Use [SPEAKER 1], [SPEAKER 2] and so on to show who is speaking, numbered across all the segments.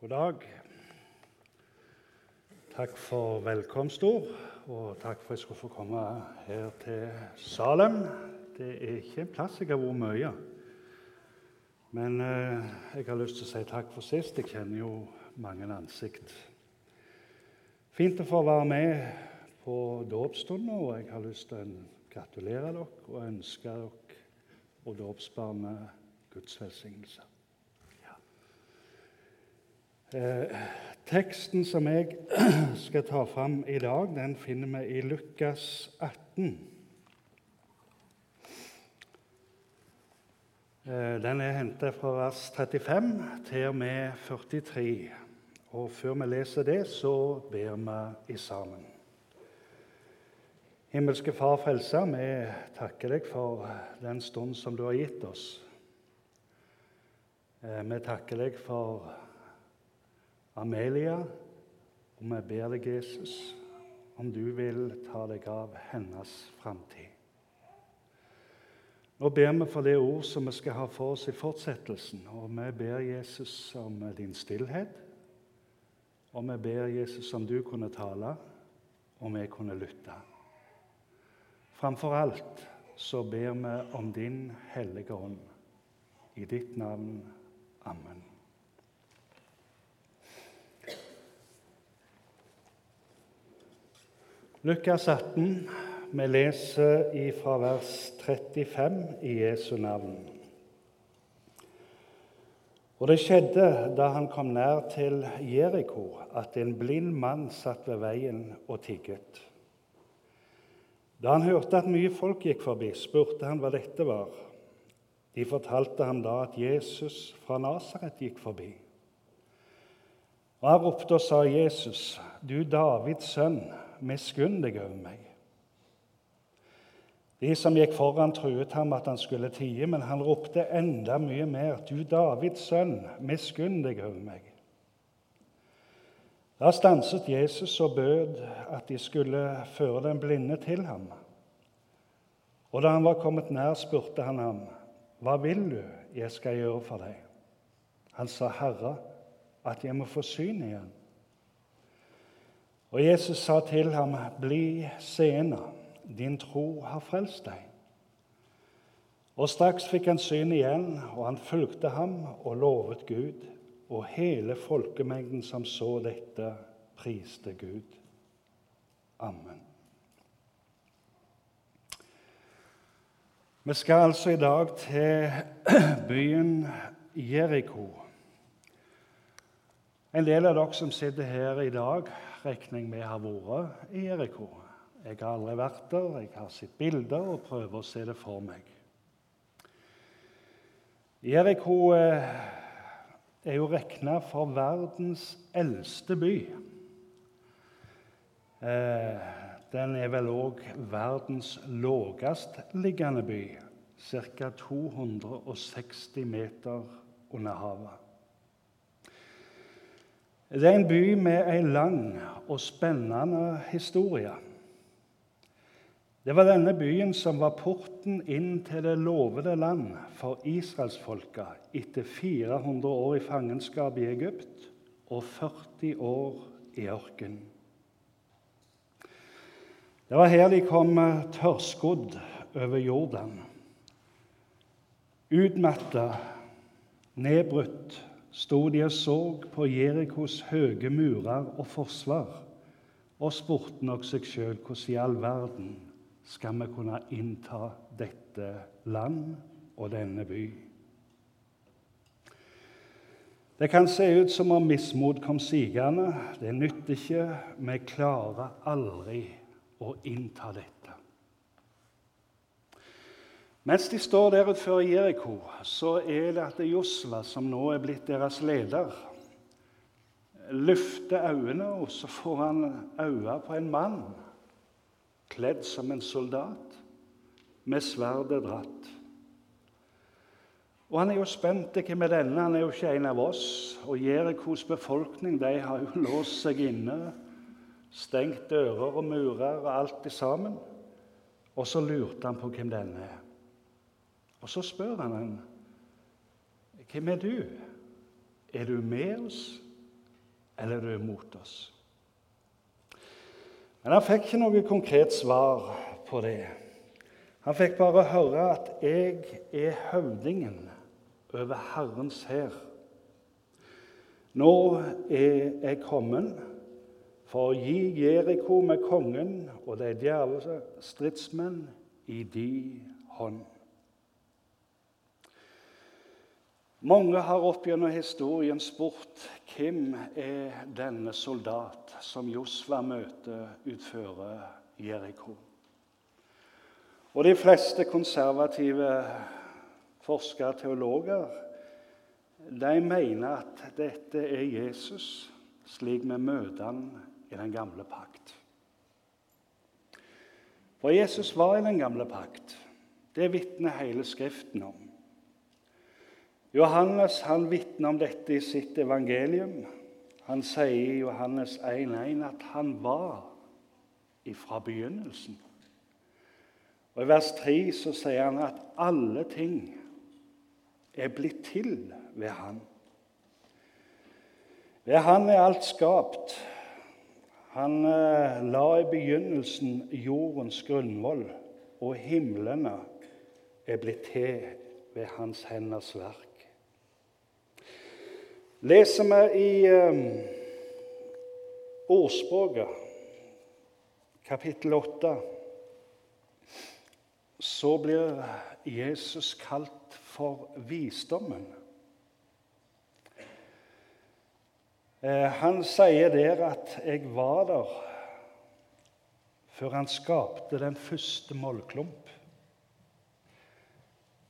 [SPEAKER 1] God dag. Takk for velkomstord, og takk for at jeg skulle få komme her til Salem. Det er ikke en plass jeg har vært mye. Men eh, jeg har lyst til å si takk for sist. Jeg kjenner jo mange ansikt. Fint å få være med på dåpsstunden, og jeg har lyst til å gratulere dere og ønske dere og dåpsbarnet Guds velsignelse. Eh, teksten som jeg skal ta fram i dag, den finner vi i Lukas 18. Eh, den er hentet fra vers 35 til og med 43. Og Før vi leser det, så ber vi i sammen. Himmelske Far Frelser, vi takker deg for den stund som du har gitt oss. Eh, vi takker deg for Amelia, og vi ber deg, Jesus, om du vil ta deg av hennes framtid. Nå ber vi for det ord som vi skal ha for oss i fortsettelsen. Og vi ber Jesus om din stillhet. Og vi ber Jesus om du kunne tale, og vi kunne lytte. Framfor alt så ber vi om din hellige ånd. I ditt navn. Amen. Lukas 18, vi leser fra vers 35 i Jesu navn. Og det skjedde da han kom nær til Jeriko, at en blind mann satt ved veien og tigget. Da han hørte at mye folk gikk forbi, spurte han hva dette var. De fortalte ham da at Jesus fra Nasaret gikk forbi. Og Han ropte og sa, 'Jesus, du Davids sønn' miskunn deg over meg. De som gikk foran, truet ham at han skulle tie, men han ropte enda mye mer. Du Davids sønn, miskunn deg over meg. Da stanset Jesus og bød at de skulle føre den blinde til ham. Og da han var kommet nær, spurte han ham, 'Hva vil du jeg skal gjøre for deg?' Han sa, 'Herre, at jeg må få syn igjen.' Og Jesus sa til ham, 'Bli seende, din tro har frelst deg.' Og Straks fikk han syn igjen, og han fulgte ham og lovet Gud. Og hele folkemengden som så dette, priste Gud. Amen. Vi skal altså i dag til byen Jeriko. En del av dere som sitter her i dag, regner jeg med har vært i Eriko. Jeg har aldri vært der, jeg har sett bilder og prøver å se det for meg. Jeriko eh, er jo regna for verdens eldste by. Eh, den er vel òg verdens liggende by, ca. 260 meter under havet. Det er en by med en lang og spennende historie. Det var denne byen som var porten inn til det lovede land for israelsfolka etter 400 år i fangenskap i Egypt og 40 år i ørken. Det var her de kom tørrskodd over Jordan. Utmatta, nedbrutt sto de og så på Jerikos høye murer og forsvar og spurte nok seg sjøl hvordan i all verden skal vi kunne innta dette land og denne by. Det kan se ut som om mismot kom sigende. Det nytter ikke. Vi klarer aldri å innta dette. Mens de står der utenfor Jeriko, så er det at Josva, som nå er blitt deres leder, løfter øynene, og så får han øye på en mann kledd som en soldat, med sverdet dratt. Og Han er jo spent. Hvem er denne? Han er jo ikke en av oss. Og Jerikos befolkning de har jo låst seg inne, stengt dører og murer og alt sammen. Og så lurte han på hvem denne er. Og så spør han ham, 'Hvem er du? Er du med oss, eller er du mot oss? Men han fikk ikke noe konkret svar på det. Han fikk bare høre at 'jeg er høvdingen over Herrens hær'. Nå er jeg kommet for å gi Jeriko med kongen og de djerve stridsmenn i de hånd. Mange har opp gjennom historien spurt hvem er denne soldat som Josva møter utfører Jeriko. Og de fleste konservative forskere og teologer de mener at dette er Jesus slik vi møter han i den gamle pakt. For Jesus var i den gamle pakt. Det vitner hele Skriften om. Johannes han vitner om dette i sitt evangelium. Han sier i Johannes 1,1 at han var ifra begynnelsen. Og I vers 3 så sier han at alle ting er blitt til ved han. Ved han er alt skapt. Han eh, la i begynnelsen jordens grunnvoll, og himlene er blitt til ved hans henders verk leser vi i um, Ordspråket, kapittel 8, så blir Jesus kalt for visdommen. Eh, han sier der at 'jeg var der' før han skapte den første mollklump.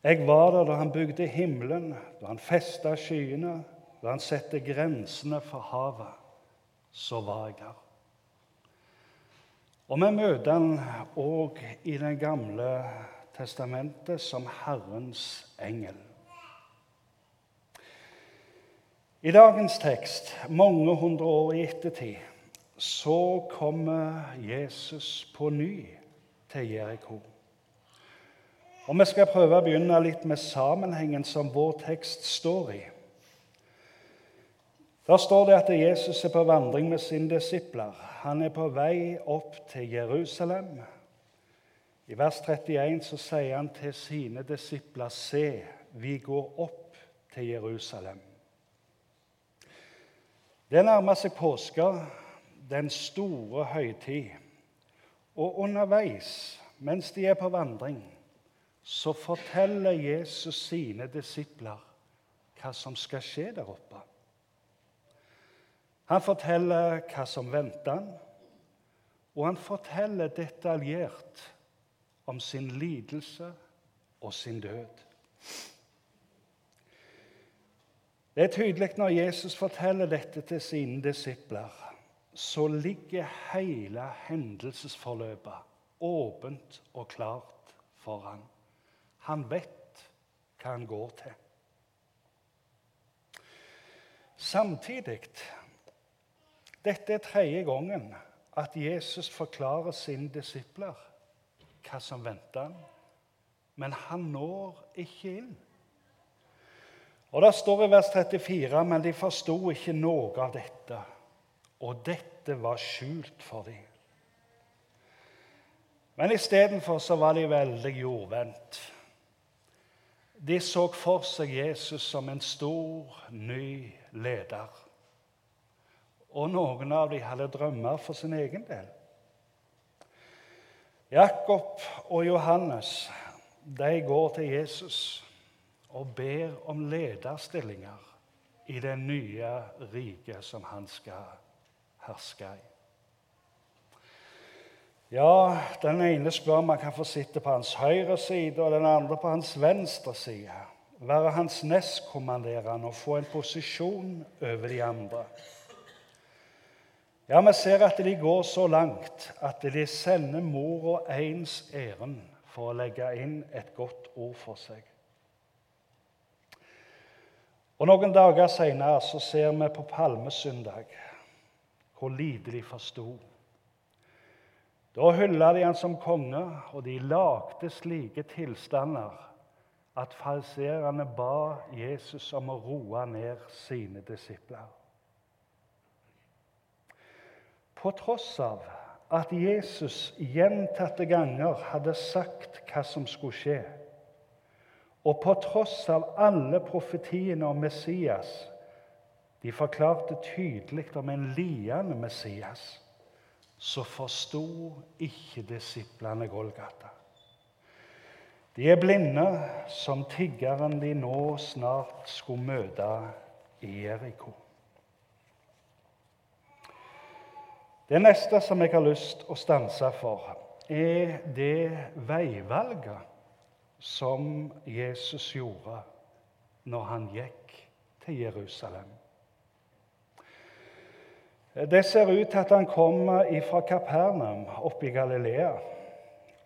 [SPEAKER 1] Jeg var der da han bygde himmelen, da han festa skyene, da han setter grensene for havet, så var jeg der. Og vi møter han òg i Det gamle testamentet som Herrens engel. I dagens tekst, mange hundre år i ettertid, så kommer Jesus på ny til Jeriko. Og Vi skal prøve å begynne litt med sammenhengen som vår tekst står i. Der står det at Jesus er på vandring med sine disipler. Han er på vei opp til Jerusalem. I vers 31 så sier han til sine disipler.: Se, vi går opp til Jerusalem. Det nærmer seg påske, den store høytid. Og underveis, mens de er på vandring, så forteller Jesus sine disipler hva som skal skje der oppe. Han forteller hva som venter han, og han forteller detaljert om sin lidelse og sin død. Det er tydelig når Jesus forteller dette til sine disipler, så ligger hele hendelsesforløpet åpent og klart for ham. Han vet hva han går til. Samtidig dette er tredje gangen at Jesus forklarer sine disipler hva som venter ham. Men han når ikke inn. Og Det står i vers 34 men de forsto ikke noe av dette, og dette var skjult for dem. Men istedenfor var de veldig jordvendt. De så for seg Jesus som en stor, ny leder og noen av dem hadde drømmer for sin egen del. Jakob og Johannes de går til Jesus og ber om lederstillinger i det nye riket som han skal herske i. Ja, Den ene spør om han kan få sitte på hans høyre side, og den andre på hans venstre side. Være hans nestkommanderende og få en posisjon over de andre. Ja, vi ser at de går så langt at de sender mora ens ærend for å legge inn et godt ord for seg. Og Noen dager seinere ser vi på palmesøndag hvor lite de forsto. Da hylla de han som konge, og de lagde slike tilstander at falserende ba Jesus om å roe ned sine disipler. På tross av at Jesus gjentatte ganger hadde sagt hva som skulle skje, og på tross av alle profetiene om Messias De forklarte tydelig om en lidende Messias. Så forsto ikke disiplene Golgata. De er blinde som tiggeren de nå snart skulle møte i Jeriko. Det neste som jeg har lyst å stanse for, er det veivalget som Jesus gjorde når han gikk til Jerusalem. Det ser ut til at han kom fra Kapernaum oppe i Galilea.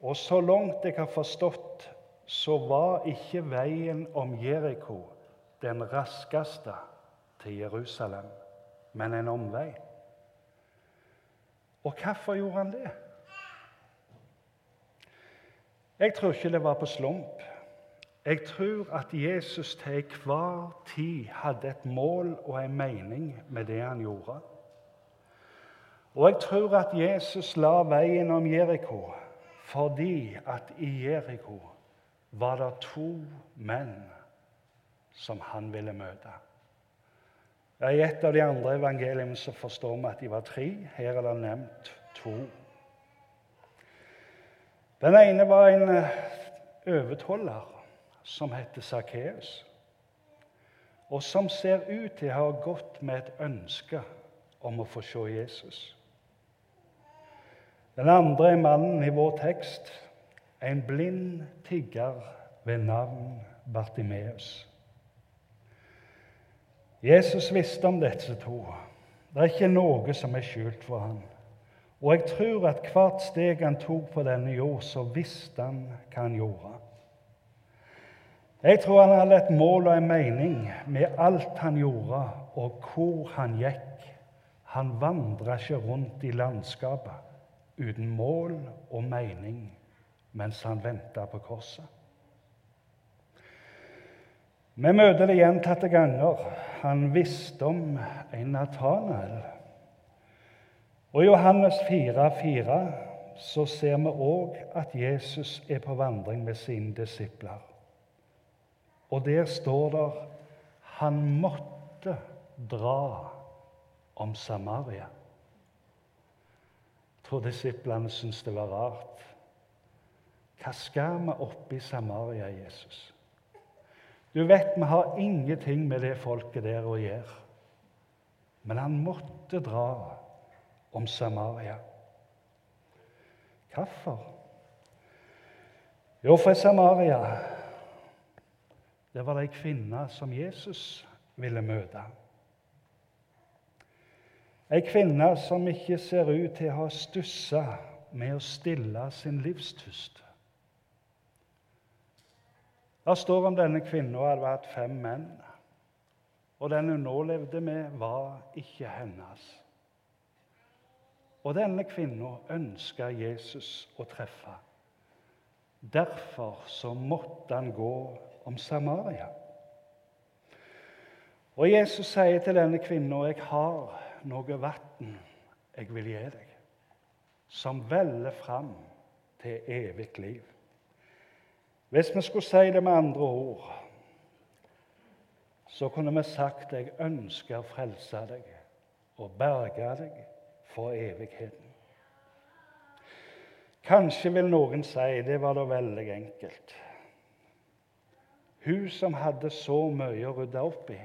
[SPEAKER 1] Og så langt jeg har forstått, så var ikke veien om Jeriko den raskeste til Jerusalem, men en omvei. Og hvorfor gjorde han det? Jeg tror ikke det var på slump. Jeg tror at Jesus til enhver tid hadde et mål og en mening med det han gjorde. Og jeg tror at Jesus la veien om Jeriko fordi at i Jeriko var det to menn som han ville møte. Ja, I et av de andre evangeliene så forstår vi at de var tre. Her er det nevnt to. Den ene var en eh, overtoller som heter Sakkeus, og som ser ut til å ha gått med et ønske om å få se Jesus. Den andre er mannen i vår tekst, en blind tigger ved navn Bartimeus. Jesus visste om disse to. Det er ikke noe som er skjult for ham. Og jeg tror at hvert steg han tok på denne jord, så visste han hva han gjorde. Jeg tror han hadde et mål og en mening med alt han gjorde, og hvor han gikk. Han vandra ikke rundt i landskapet uten mål og mening mens han venta på korset. Vi møter det gjentatte ganger. Han visste om en Natanael. Og I Johannes 4, 4 så ser vi òg at Jesus er på vandring med sine disipler. Og der står det han måtte dra om Samaria. Jeg tror disiplene syntes det var rart. Hva skal vi oppe i Samaria, Jesus? Du vet, vi har ingenting med det folket der å gjøre. Men han måtte dra om Samaria. Hvorfor? Jo, for Samaria det var det ei kvinne som Jesus ville møte. Ei kvinne som ikke ser ut til å ha stussa med å stille sin livstust. Det står om denne kvinnen hadde vært fem menn, og den hun nå levde med, var ikke hennes. Og denne kvinnen ønska Jesus å treffe. Derfor så måtte han gå om Samaria. Og Jesus sier til denne kvinnen, 'Jeg har noe vann jeg vil gi deg', som veller fram til evig liv. Hvis vi skulle si det med andre ord, så kunne vi sagt jeg ønsker å frelse deg og berge deg for evigheten. Kanskje vil noen si det var da veldig enkelt. Hun som hadde så mye å rydde opp i.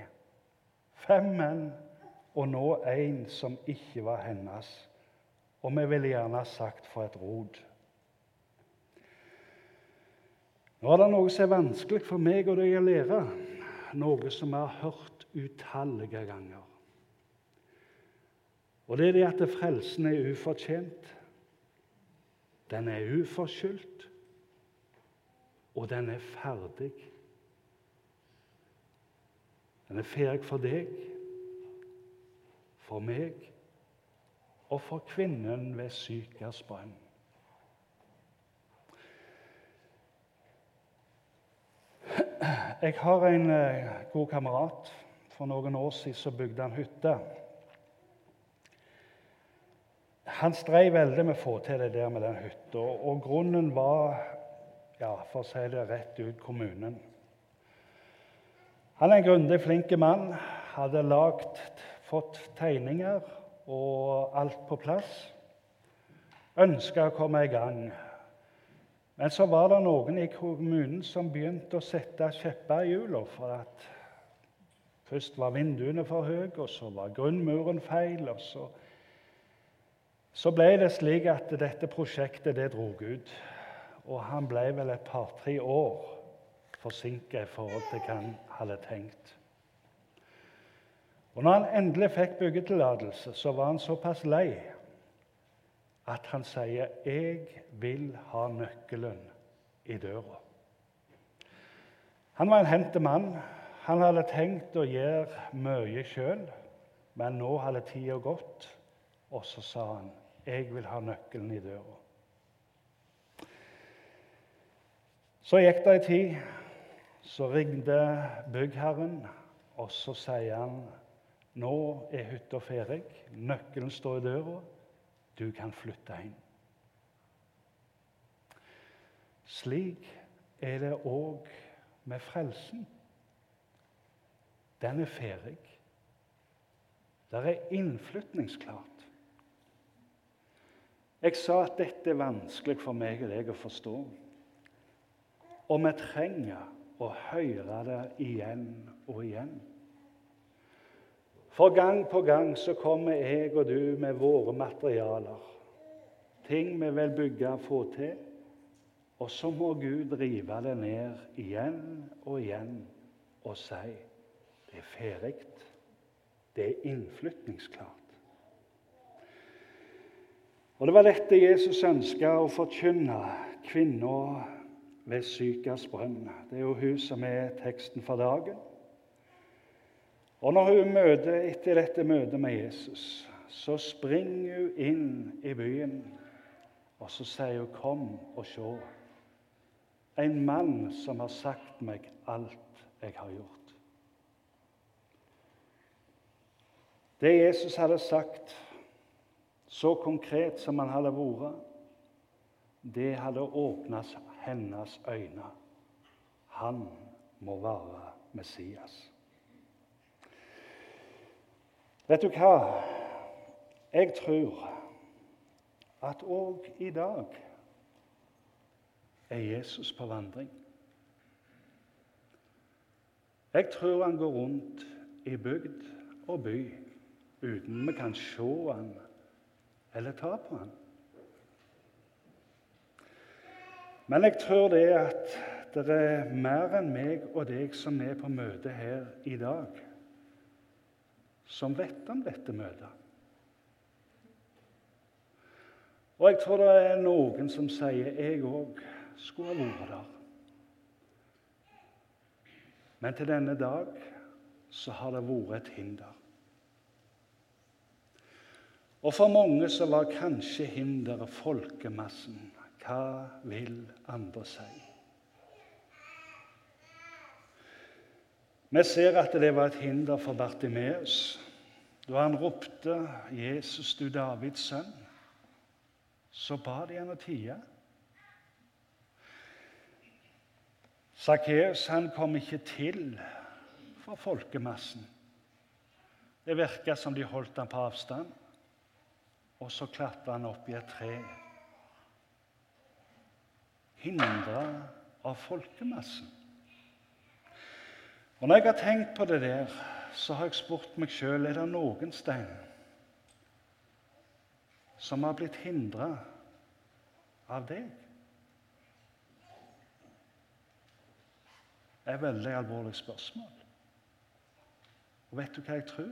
[SPEAKER 1] Fem menn, og nå en som ikke var hennes. Og vi ville gjerne sagt for et rot. Nå er det noe som er vanskelig for meg og deg å lære, noe som vi har hørt utallige ganger. Og det er det at frelsen er ufortjent. Den er uforskyldt, og den er ferdig. Den er ferdig for deg, for meg og for kvinnen ved brønn. Jeg har en eh, god kamerat. For noen år siden bygde han hytte. han strev veldig med å få til det der med den hytta. Og grunnen var, ja, for å si det rett ut, kommunen. Han er en grundig, flink mann. Hadde lagt, fått tegninger og alt på plass. Ønska å komme i gang. Men så var det noen i kommunen som begynte å sette kjepper i hjula. For at først var vinduene for høye, og så var grunnmuren feil. og så... Så ble det slik at dette prosjektet det drog ut. Og han ble vel et par-tre år forsinka i forhold til hva han hadde tenkt. Og når han endelig fikk byggetillatelse, så var han såpass lei at han sier 'Jeg vil ha nøkkelen i døra'. Han var en hendt mann. Han hadde tenkt å gjøre mye sjøl, men nå hadde tida gått, og så sa han 'Jeg vil ha nøkkelen i døra'. Så gikk det ei tid. Så ringte byggherren, og så sier han nå er hytta ferdig, nøkkelen står i døra, du kan flytte inn. Slik er det òg med frelsen. Den er ferdig. Det er innflytningsklart. Jeg sa at dette er vanskelig for meg og deg å forstå. Og vi trenger å høre det igjen og igjen. For gang på gang så kommer jeg og du med våre materialer. Ting vi vil bygge og få til. Og så må Gud rive det ned igjen og igjen og si det er ferdig. Det er innflytningsklart. Og Det var dette Jesus ønska å forkynne kvinna ved Sykas brønn. Det er jo hun som er teksten for dagen. Og når hun møter etter dette møtet med Jesus, så springer hun inn i byen, og så sier hun, 'Kom og se'. En mann som har sagt meg alt jeg har gjort. Det Jesus hadde sagt, så konkret som han hadde vært, det hadde åpnet hennes øyne. Han må være Messias. Vet du hva? Jeg tror at òg i dag er Jesus på vandring. Jeg tror han går rundt i bygd og by uten vi kan se han eller ta på han. Men jeg tror det at det er mer enn meg og deg som er på møte her i dag som vet om dette møtet. Og jeg tror det er noen som sier 'jeg òg skulle ha vært der'. Men til denne dag så har det vært et hinder. Og for mange så var kanskje hinderet folkemassen. Hva vil andre si? Vi ser at det var et hinder for Bartimeus. Da han ropte 'Jesus, du Davids sønn', så ba de han å tie. Sakkeus kom ikke til for folkemassen. Det virka som de holdt ham på avstand. Og så klatra han opp i et tre. Hindra av folkemassen. Og Når jeg har tenkt på det der, så har jeg spurt meg sjøl er det noen stein som har blitt hindra av deg. Det er et veldig alvorlig spørsmål. Og vet du hva jeg tror?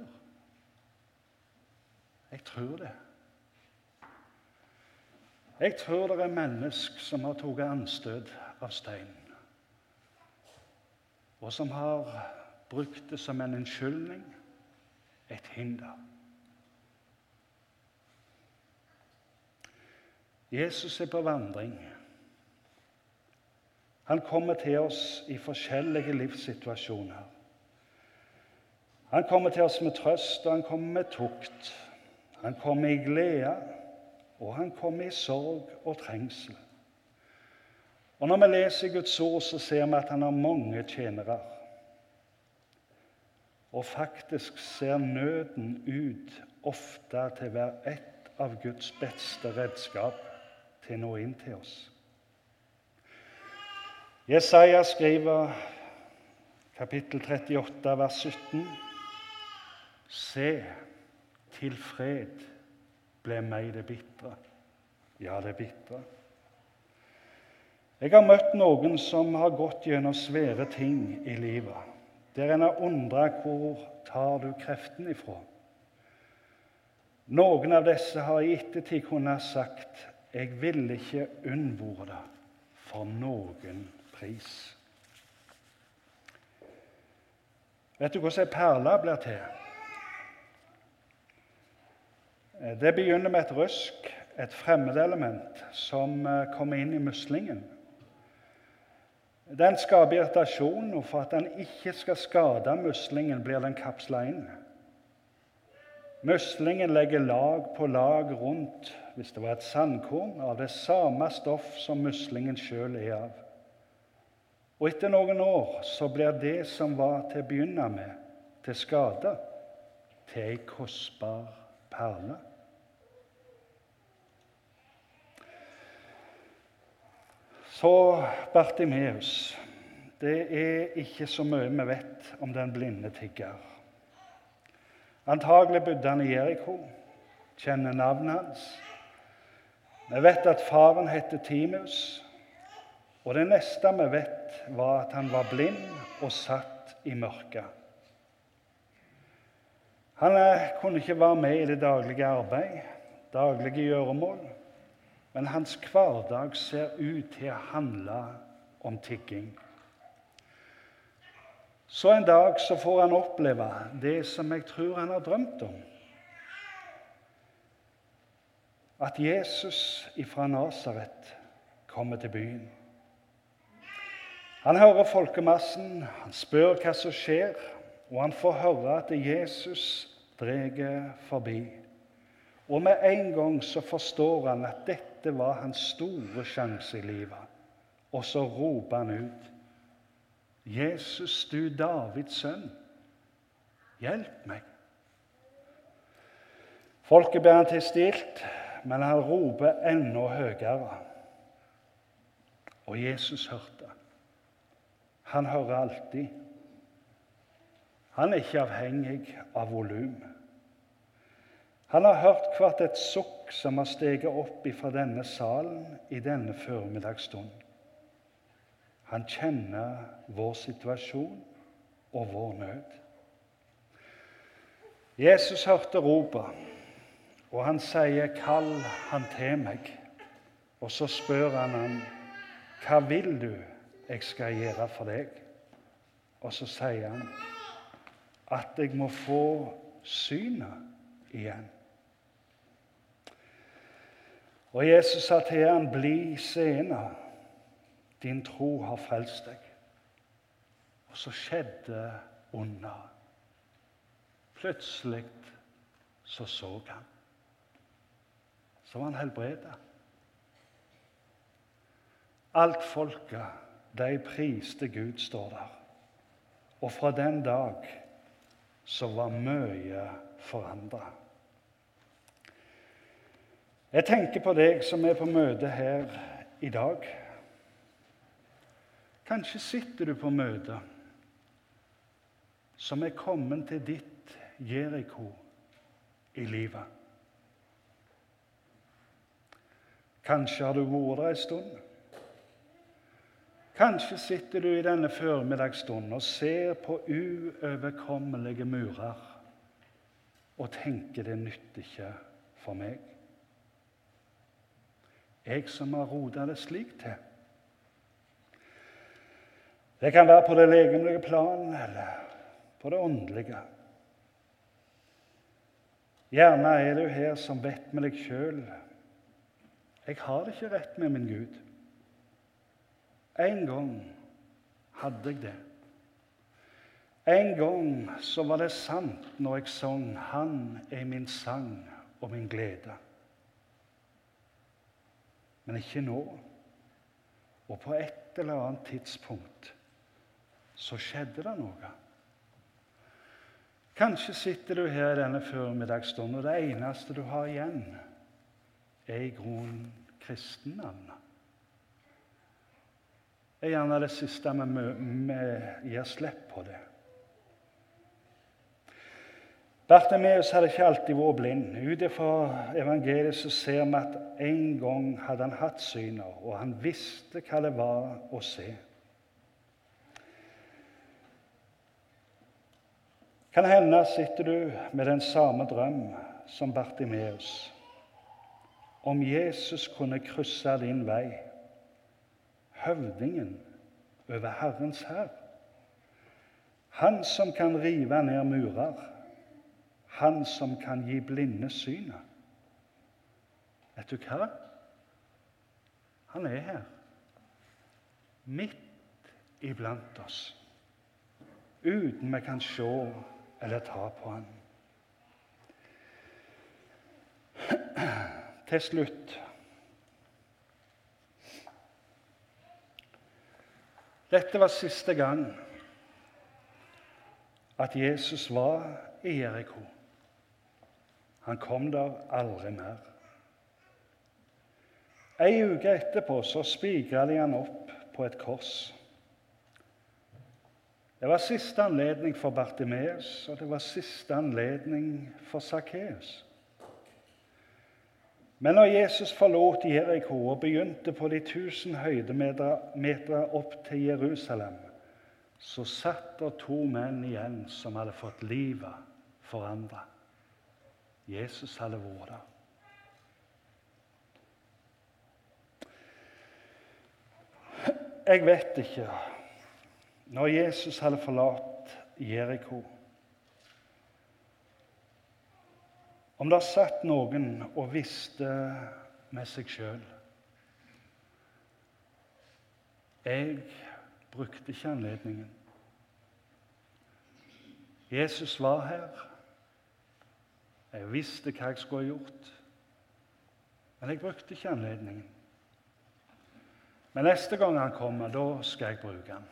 [SPEAKER 1] Jeg tror det. Jeg tror det er mennesker som har tatt anstøt av steinen og som har brukt det som en unnskyldning, et hinder. Jesus er på vandring. Han kommer til oss i forskjellige livssituasjoner. Han kommer til oss med trøst, og han kommer med tukt. Han kommer i glede, og han kommer i sorg og trengsel. Og Når vi leser Guds ord, så ser vi at han har mange tjenere. Og faktisk ser nøden ut ofte til å være et av Guds beste redskap til å nå inn til oss. Jesaja skriver kapittel 38, vers 17. Se, til fred ble meg det bitre. Ja, det bitre. Jeg har møtt noen som har gått gjennom svære ting i livet, der en har undra hvor tar du kreften ifra. Noen av disse har i ettertid kunnet sagt jeg ville ikke unnvære det for noen pris. Vet du hvordan ei perle blir til? Det begynner med et røsk, et fremmedelement, som eh, kommer inn i muslingen. Den skaper irritasjon, og for at den ikke skal skade muslingen, blir den kapsla inn. Muslingen legger lag på lag rundt, hvis det var et sandkorn, av det samme stoff som muslingen sjøl er av. Og etter noen år så blir det som var til å begynne med, til skade, til ei kostbar perle. Så Bartimeus. Det er ikke så mye vi vet om den blinde tigger. Antagelig bodde han i Jeriko, kjenner navnet hans. Vi vet at faren heter Timus, og det neste vi vet, var at han var blind og satt i mørket. Han kunne ikke være med i det daglige arbeid, daglige gjøremål. Men hans hverdag ser ut til å handle om tigging. Så en dag så får han oppleve det som jeg tror han har drømt om. At Jesus ifra Nasaret kommer til byen. Han hører folkemassen, han spør hva som skjer, og han får høre at Jesus drar forbi. Og med en gang så forstår han at dette var hans store sjanse i livet. Og så roper han ut, 'Jesus, du Davids sønn, hjelp meg.' Folket ber han til stilt, men han roper enda høyere. Og Jesus hørte. Han hører alltid. Han er ikke avhengig av volum. Han har hørt hvert et sukk som har steget opp fra denne salen i denne formiddagsstund. Han kjenner vår situasjon og vår nød. Jesus hørte ropet, og han sier, 'Kall han til meg.' Og så spør han ham, 'Hva vil du jeg skal gjøre for deg?' Og så sier han, 'At jeg må få synet igjen'. Og Jesus sa til ham, 'Bli seende, din tro har frelst deg.' Og så skjedde under. Plutselig så så han. Så var han helbreda. Alt folket, de priste Gud, står der. Og fra den dag så var mye forandra. Jeg tenker på deg som er på møte her i dag. Kanskje sitter du på møte som er kommet til ditt Jeriko i livet. Kanskje har du vært der en stund. Kanskje sitter du i denne formiddagsstunden og ser på uoverkommelige murer og tenker det nytter ikke for meg jeg som har rota det slik til. Det kan være på det legemlige plan eller på det åndelige. Gjerne er du her som vet med deg sjøl jeg har det ikke rett med min Gud. En gang hadde jeg det. En gang så var det sant når jeg sang 'Han er min sang og min glede'. Men ikke nå. Og på et eller annet tidspunkt så skjedde det noe. Kanskje sitter du her denne formiddagsstunden, og det eneste du har igjen, er i grunnen kristennavnet. Det er gjerne det siste vi, gir slipp på det. Bartimeus hadde ikke alltid vært blind. Ut fra evangeliet så ser vi at en gang hadde han hatt syner, og han visste hva det var å se. Kan hende sitter du med den samme drøm som Bartimeus. Om Jesus kunne krysse din vei, høvdingen over Herrens hær. Han som kan rive ned murer han som kan gi blinde synet. Vet du hva? Han er her. Midt iblant oss. Uten vi kan se eller ta på han. Til slutt Dette var siste gang at Jesus var i Jeriko. Han kom der aldri mer. Ei uke etterpå så spigra de han opp på et kors. Det var siste anledning for Bartimeus, og det var siste anledning for Sakkeus. Men når Jesus forlot Jeriko og begynte på de tusen høydemeter opp til Jerusalem, så satt det to menn igjen som hadde fått livet forandra. Jesus hadde vært. Jeg vet ikke Når Jesus hadde forlatt Jeriko Om det satt noen og visste med seg sjøl Jeg brukte ikke anledningen. Jesus var her. Jeg visste hva jeg skulle ha gjort, men jeg brukte ikke anledningen. Men neste gang han kommer, da skal jeg bruke han.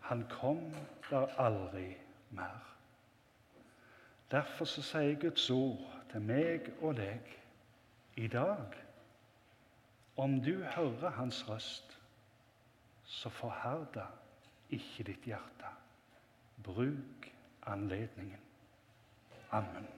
[SPEAKER 1] Han kom der aldri mer. Derfor så sier Guds ord til meg og deg i dag om du hører Hans røst, så forherda ikke ditt hjerte. Bruk anledningen. Amen.